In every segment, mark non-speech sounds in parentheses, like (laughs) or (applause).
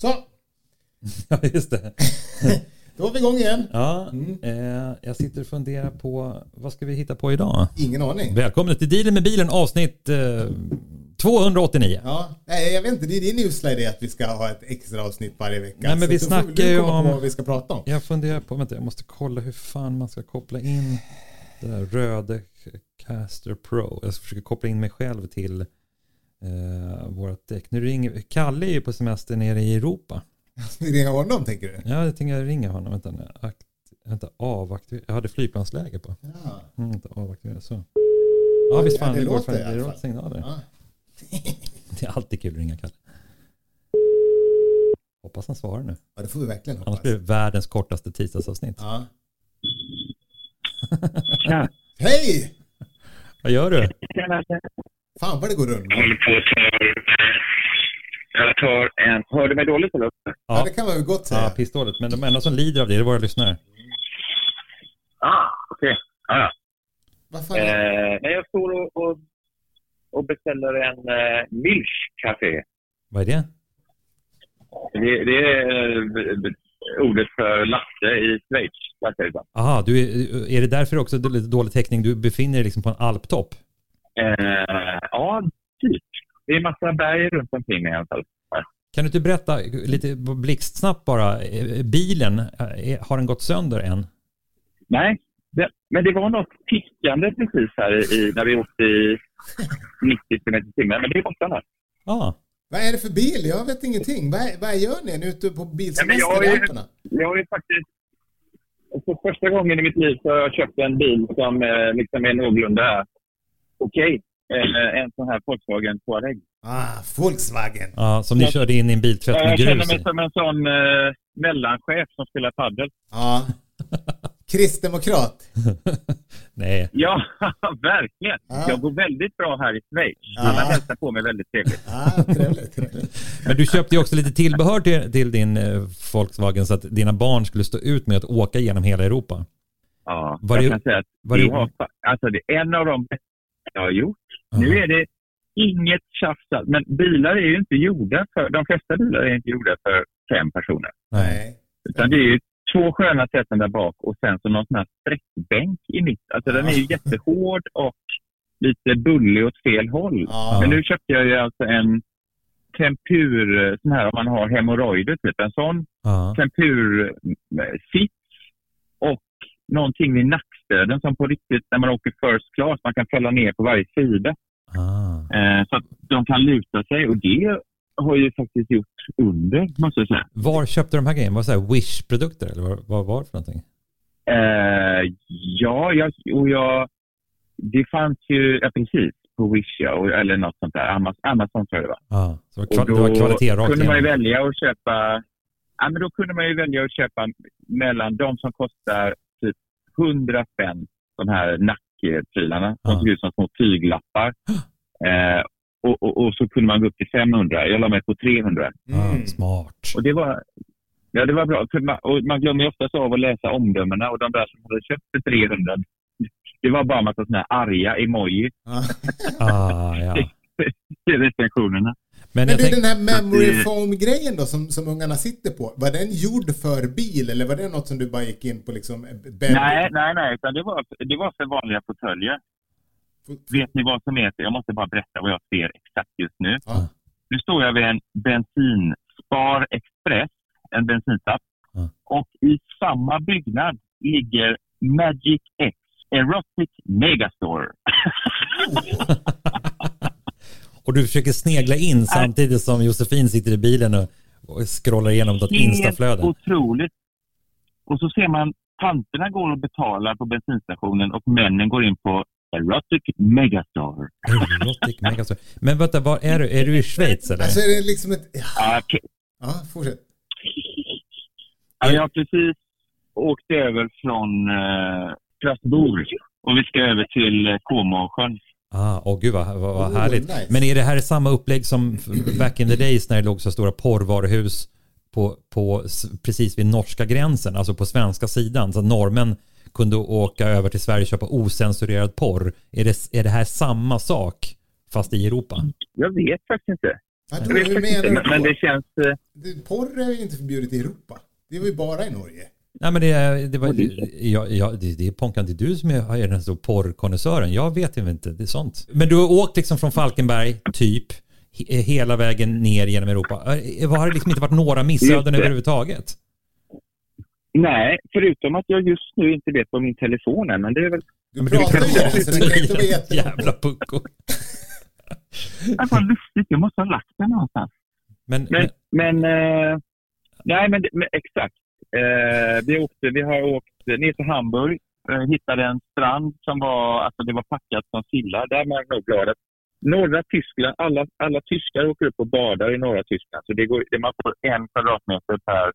Så, (laughs) Ja, just det. (laughs) då var vi igång igen. Ja, eh, jag sitter och funderar på vad ska vi hitta på idag? Ingen aning. Välkommen till Dealen med bilen avsnitt eh, 289. Ja, nej, jag vet inte. Det är din idé att vi ska ha ett extra avsnitt varje vecka. Nej, men vi snackar ju om- vad vi ska prata om. Jag funderar på, vänta jag måste kolla hur fan man ska koppla in det där Röde Caster Pro. Jag ska försöka koppla in mig själv till eh, vårt däck. Nu ringer, Kalle är ju på semester nere i Europa. (laughs) Vi ringer honom, tänker du? Ja, jag tänker ringa honom. Vänta, nu. Akt, vänta avaktivera. Jag hade flygplansläge på. Ja. Mm, vänta, avaktivera så. Ja, visst fan. Ja, det det går låter för, i alla det fall. låter signaler. Ja. (laughs) Det är alltid kul att ringa Kalle. Hoppas han svarar nu. ja, det får vi verkligen Annars hoppas. blir det världens kortaste tisdagsavsnitt. Ja. (laughs) Tja. Hej! Vad gör du? Fan vad det går runt. Jag håller på och tar... Jag tar en... Hör du mig dåligt eller? Ja, Ja, det kan man väl gott säga. ja pissdåligt. Men de enda som lider av det är våra lyssnare. Ah, okej. Ah, ja. Vad fan? eh, nej, jag står och, och, och beställer en eh, Milch-café. Vad är det? Det, det är eh, ordet för latte i Schweiz. verkar det som. Aha, du är, är det därför också lite dålig täckning? Du befinner dig liksom på en alptopp? Eh, ja, typ. Det är massa berg runt omkring mig i alla fall. Kan du inte berätta lite blixtsnabbt bara? eh, Bilen, eh, har den gått sönder än? Nej, det, men det var något tickande precis här i, när vi åkte i 90 km i timmen. Men det är borta nu. Ja, Vad är det för bil? Jag vet ingenting. Vad, vad gör ni? Är ute på bilsemester jag i är- Alperna? Jag har ju faktiskt... För första gången i mitt liv så har jag köpt en bil som eh, liksom är någorlunda okej. Eh, en sån här Volkswagen Touareg. Ah, Volkswagen. ja som ni Jag- körde in i en biltvätt med Jag känner grus mig i. som en sån eh, mellanchef som spelar padel. Ja. Kristdemokrat. (laughs) Nej, Ja, (laughs) verkligen. Ja. Jag går väldigt bra här i Schweiz. Ja. Alla hälsar på mig väldigt trevligt. Ah, trevligt, trevligt. men du köpte ju också lite tillbehör till, till din eh, Volkswagen så att dina barn skulle stå ut med att åka genom hela Europa. Ja, Var jag det- kan säga att var det- har, alltså det är en av de bästa jag har gjort. Ja. Nu är det inget tjafs. Men bilar är ju inte gjorda för, de flesta bilar är inte gjorda för fem personer. Nej. Utan det är ju två sköna säten där bak och sen så någon sån här sträckbänk i mitt. Alltså den är ju jättehård och lite bullig åt fel håll. Ja. Men nu köpte jag ju alltså en tempur, sån här om man har hemorrojder typ. En sån Ja. tempursits och någonting vid nackstöden som på riktigt när man åker first class, man kan fälla ner på varje sida. Ah. Eh, så att de kan luta sig och det har ju faktiskt gjort under, måste jag säga. Var köpte de här grejerna? Var det Wish-produkter eller vad, vad var det för någonting? Eh, ja, jag, och jag, det fanns ju, ja precis, på Wish ja, eller något sånt där. Amazon, Amazon tror jag det var. Ja, så det var, Och det var kvalitet rakt kunde man ju välja att köpa, ja men då kunde man ju välja att köpa mellan de som kostar 100 spänn, de här nackprylarna, som Ja. såg ut som små tyglappar. Eh, och, och, och så kunde man gå upp till 500. Jag la mig på 300. Ja, Mm. smart. Och det var, ja, det var bra. För man, och man glömmer ju oftast av att läsa omdömena och de där som hade köpt för 300, det var bara en massa såna här arga emojis. Ah, ja. (laughs) i recensionerna. Men Men du, tänk, den här memory foam-grejen då som, som ungarna sitter på, var den gjord för bil eller var det något som du bara gick in på liksom? bed- Nej, nej, nej. Utan det, var, det var för vanliga fåtöljer. Vet ni vad som är? Jag måste bara berätta vad jag ser exakt just nu. Ja. Nu står jag vid en bensinspar express, en bensintapp. Ja. Och i samma byggnad ligger Magic X Erotic Megastore. (laughs) (laughs) och du försöker snegla in samtidigt som Josefin sitter i bilen och, och scrollar igenom något instaflöde. Helt otroligt. Och så ser man tanterna går och betalar på bensinstationen och männen går in på Erotic Megastore. Erotic Megastore. Men vänta, var är du? Är du i Schweiz eller? Alltså är det liksom ett... Ja, okej. ja fortsätt. Ja, jag har precis åkt över från eh, Strasbourg och vi ska över till eh, Comosjön. Ah, åh gud vad, vad, vad Oh, härligt. nice. Men är det här samma upplägg som back in the days när det låg så stora porrvaruhus på, på, precis vid norska gränsen, alltså på svenska sidan, så att norrmän kunde åka över till Sverige och köpa osensurerad porr. Är det, är det här samma sak fast i Europa? Jag vet faktiskt inte. Ja, Jag då, vet hur faktiskt inte, men, det känns... eh, Porr är ju inte förbjudet i Europa. Det är ju bara i Norge. Nej men det, är- det, var, Och det- ja, ja, det, det är Ponkan, det är du som är, är den stora porrkonnässören. Jag vet ju inte, det är sånt. Men du har åkt liksom från Falkenberg, typ, he, hela vägen ner genom Europa. Har det liksom inte varit några missöden överhuvudtaget? Nej, förutom att jag just nu inte vet vad min telefon är, men det är väl... Du Men pratar ju det, så kan (laughs) inte. Jävla pucko. Det var lustigt, jag måste ha lagt den någonstans. Men, Men, men men, eh, nej men, men exakt. Eh, vi, åkte, vi har åkt ner till Hamburg, eh, hittade en strand som var, alltså det var packat som sillar. Där är man nog glad att norra Tyskland, alla, alla tyskar åker upp och badar i norra Tyskland. Så det går, det man får en kvadratmeter per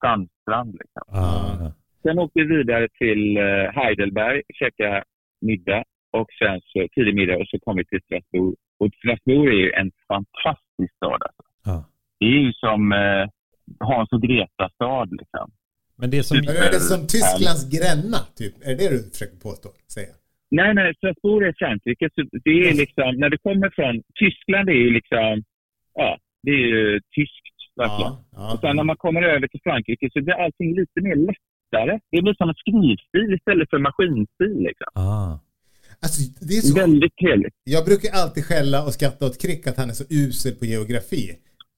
sandstrand. Liksom. ah, Sen åkte vi vidare till eh, Heidelberg, käkade middag och sen så tidig middag och så kom vi till Strasbourg. Och Strasbourg är ju en fantastisk stad. Alltså. ja. Det är ju som eh, Hans och Greta-stad liksom. Men det som... Men är det som Tysklands Gränna, typ? Är det det du försöker påstå? Säga? Nej, nej, Strasbourg är Frankrike. Så det är liksom, när du kommer från Tyskland är ju liksom, ja, det är ju tyskt verkligen. Ja, Och sen när ja. man kommer över till Frankrike så blir allting lite mer lättare. Det blir som en skrivstil istället för maskinstil liksom. Ah. Alltså, det är så... Väldigt trevligt. Jag brukar alltid skälla och skratta åt Krick att han är så usel på geografi.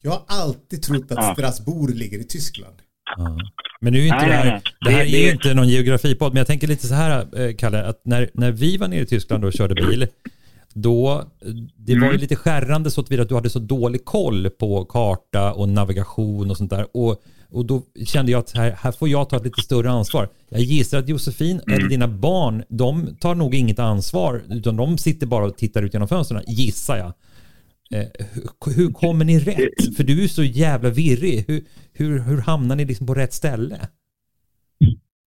Jag har alltid trott att. Strasbourg ligger i Tyskland. Ja. Men nu är inte Nej, det här, nej, nej. det här Det- är ju det- inte någon geografipodd, men jag tänker lite så här, eh, Kalle, att när, när vi var nere i Tyskland och körde bil, då, det var ju lite skärrande så att att du hade så dålig koll på karta och navigation och sånt där. Och, och då kände jag att här, här får jag ta ett lite större ansvar. Jag gissar att Josefin eller dina barn, de tar nog inget ansvar, utan de sitter bara och tittar ut genom fönstren, gissar jag. Eh, hur, hur kommer ni rätt? (laughs) För du är så jävla virrig. Hur, hur, hur hamnar ni liksom på rätt ställe?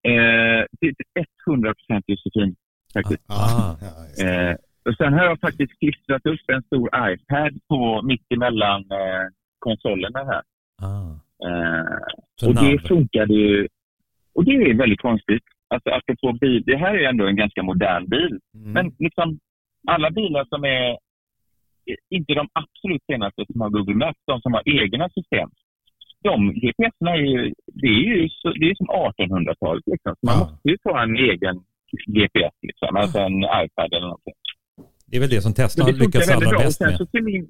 Eh, det är 100 procent Josefin faktiskt. Ah. Det. Eh, och sen har jag faktiskt klistrat upp en stor iPad på mitt emellan eh, konsolerna här. Ah. Eh, och det funkade ju. Och det är väldigt konstigt. Alltså apropå bil, det här är ju ändå en ganska modern bil. Mm. Men liksom alla bilar som är inte de absolut senaste som har Google Maps, de som har egna system. De GPSerna är ju, det är ju så, det är som 1800-talet liksom. Man Ja. måste ju ta en egen GPS liksom, alltså en iPad eller någonting. Det är väl det som Tesla har lyckats allra bäst med.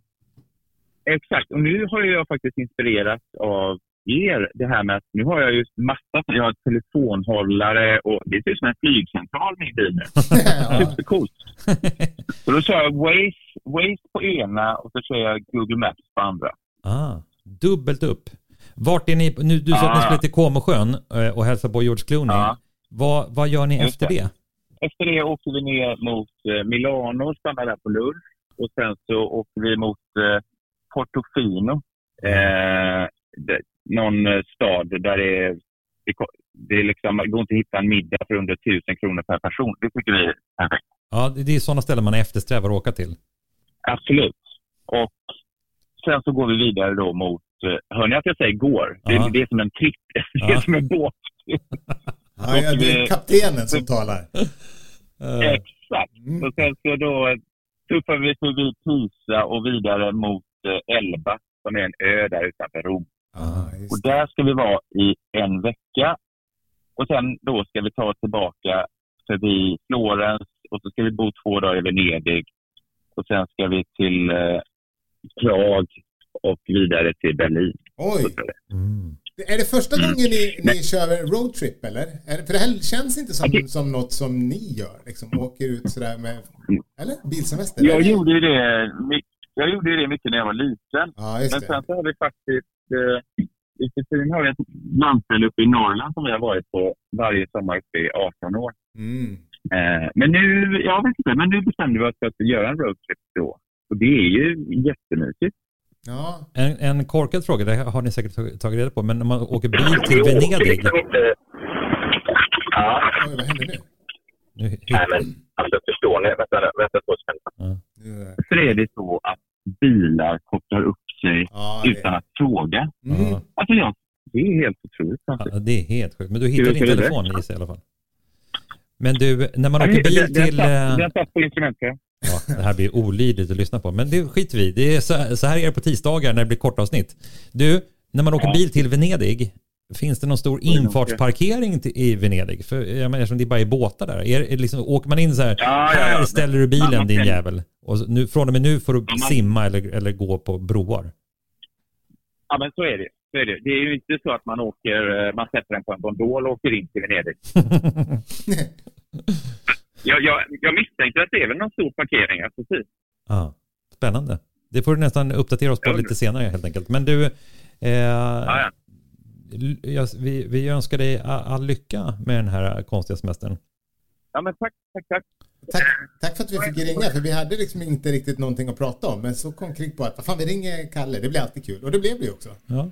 Exakt, och nu har jag faktiskt inspirerats av er. Det här med att nu har jag ju massa, jag har telefonhållare och det ser ut som en flygcentral min bil nu. (laughs) Supercoolt. (laughs) Så då kör jag Waze, Waze på ena och så kör jag Google Maps på andra. ah, dubbelt upp. Vart är ni? Nu, du sa att ni Ah. skulle till Comosjön eh, och hälsa på George Clooney. Ja. Vad, vad gör ni Just efter det. Efter det åker vi ner mot eh, Milano och stannar där på lunch. Och sen så åker vi mot eh, Portofino. Eh, det, någon eh, stad där det är, det, ko- det, är liksom, det går inte att hitta en middag för under 1000 kronor per person. Det tycker vi är perfekt. Ja, det det är sådana ställen man eftersträvar att åka till. Absolut. Och sen så går vi vidare då mot, eh, hör ni att jag säger går? Det, Ja. det är som en tripp, (laughs) det är Ja. som en båt. (laughs) Ja, ja, det är kaptenen som talar. Eh, Exakt. Mm. Och sen så då tuffar vi förbi Pisa och vidare mot eh, Elba som är en ö där utanför Rom. Ja, Och där ska vi vara i en vecka. Och sen då ska vi ta oss tillbaka förbi Florens och så ska vi bo två dagar i Venedig. Och sen ska vi till eh, Prag och vidare till Berlin. Oj, mm. är det första gången ni, ni kör roadtrip eller? För det här känns inte som, Okej. som något som ni gör, liksom åker ut sådär med, eller? Bilsemester? Jag eller? gjorde ju det, jag gjorde det mycket när jag var liten. Just Men det. sen så har vi faktiskt... Eh, Josefin har vi ett landställe uppe i Norrland som vi har varit på varje sommar i 18 år. Mm. Eh, men nu, jag vet inte, men nu bestämde vi oss för att göra en roadtrip då. Och det är ju jättemysigt. Ja, en, en korkad fråga, det har ni säkert tag- tagit reda på, men när man åker bil till Venedig. Ja, oj, vad händer nu? Nu, nej men alltså förstår ni? Vänta, vänta två sekunder. är- För är det så att bilar kopplar upp sig ja, utan att fråga. Mm. Alltså ja, det är helt otroligt. ja, det är helt sjukt. Men du hittar vi din telefon gissar jag i alla fall. Men du, när man Ja, åker bil till... Den satt- på instrumentet. Ja, det här blir olidligt att lyssna på. Men det skiter vi i. det är så, så här är det på tisdagar när det blir korta avsnitt. Du, när man åker bil till Venedig, finns det någon stor infartsparkering till, i Venedig? För jag menar, eftersom det bara är båtar där. Är, liksom, åker man in så här, Ja, ja, här ja. ställer du bilen Man din kan- jävel. Och nu, från och med nu får du man- simma eller, eller gå på broar. Ja, men så är det. Så är det. det är ju inte så att man åker, eh, man sätter den på en gondol och åker in till Venedig. (laughs) Jag, jag, jag misstänker att det är väl någon stor parkering, ja, precis. Ja, spännande. Det får du nästan uppdatera oss på Ja, lite senare helt enkelt. Men du, eh, Ja, ja. Vi, vi önskar dig all, lycka med den här konstiga semestern. ja men tack, tack, tack. Tack, tack för att vi fick ringa, för vi hade liksom inte riktigt någonting att prata om. Men så kom Krig på att, fan vi ringer Kalle, det blir alltid kul. Och det blev det ju också. Ja.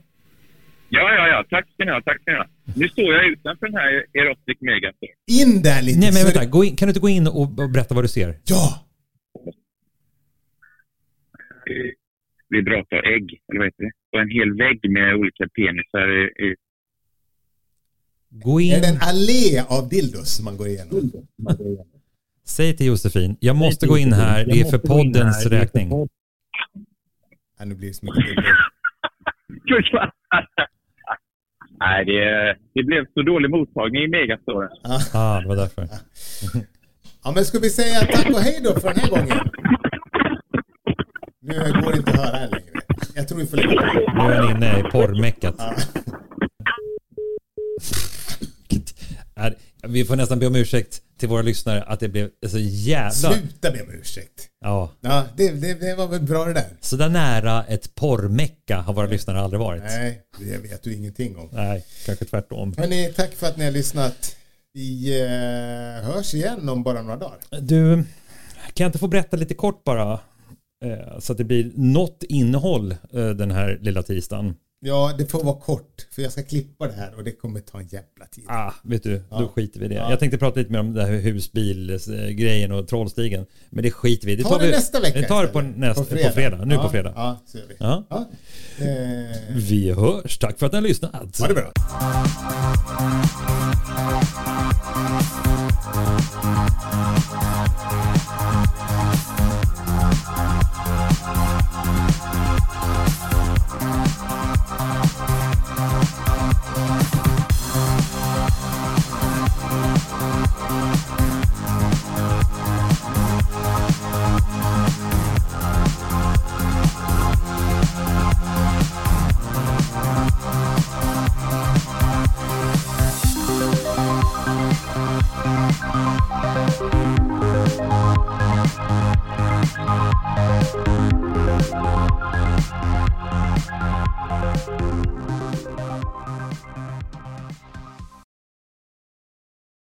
Ja, ja, ja. Tack ska ni ha. Tack ska ni ha. Nu står jag utanför den här Erotic Megastore. In där lite! Nej men vänta, gå in, kan du inte gå in och, och berätta vad du ser? Ja! Vibratorägg, eller vad heter det? Och en hel vägg med olika penisar i. Gå Är in, det en allé av dildos man går igenom? säg till Josefin, jag måste gå in här, det är för poddens räkning. Ja, nu blir det så mycket (laughs) Nej, det, det blev så dålig mottagning i Megastoren. Ja. Ah, det var därför. ja, men ska vi säga tack och hej då för den här gången? Nu går det inte att höra här längre. Jag tror vi får lägga på. Nu är han inne i porrmäcket. Ja. Vi får nästan be om ursäkt till våra lyssnare att det blev så jävla... Sluta be om ursäkt. Ja. Ja, det, det, det var väl bra det där. Så där nära ett porrmecka har våra lyssnare aldrig varit. Nej, det vet du ingenting om. Nej, kanske tvärtom. Hörrni, tack för att ni har lyssnat. Vi eh, hörs igen om bara några dagar. Du, kan jag inte få berätta lite kort bara? Eh, så att det blir något innehåll eh, den här lilla tisdagen. Ja, det får vara kort, för jag ska klippa det här och det kommer ta en jävla tid. Ah, vet du, då Ja. skiter vi i det. Ja. Jag tänkte prata lite mer om det här husbilsgrejen och trollstigen. Men det skiter vi i. Det Ta tar det vi, nästa vecka Vi tar det på, nästa, på fredag. Nu ja, på fredag. Ja, så vi. Ja. Ja. Eh, Vi hörs. Tack för att ni har lyssnat. ha det bra.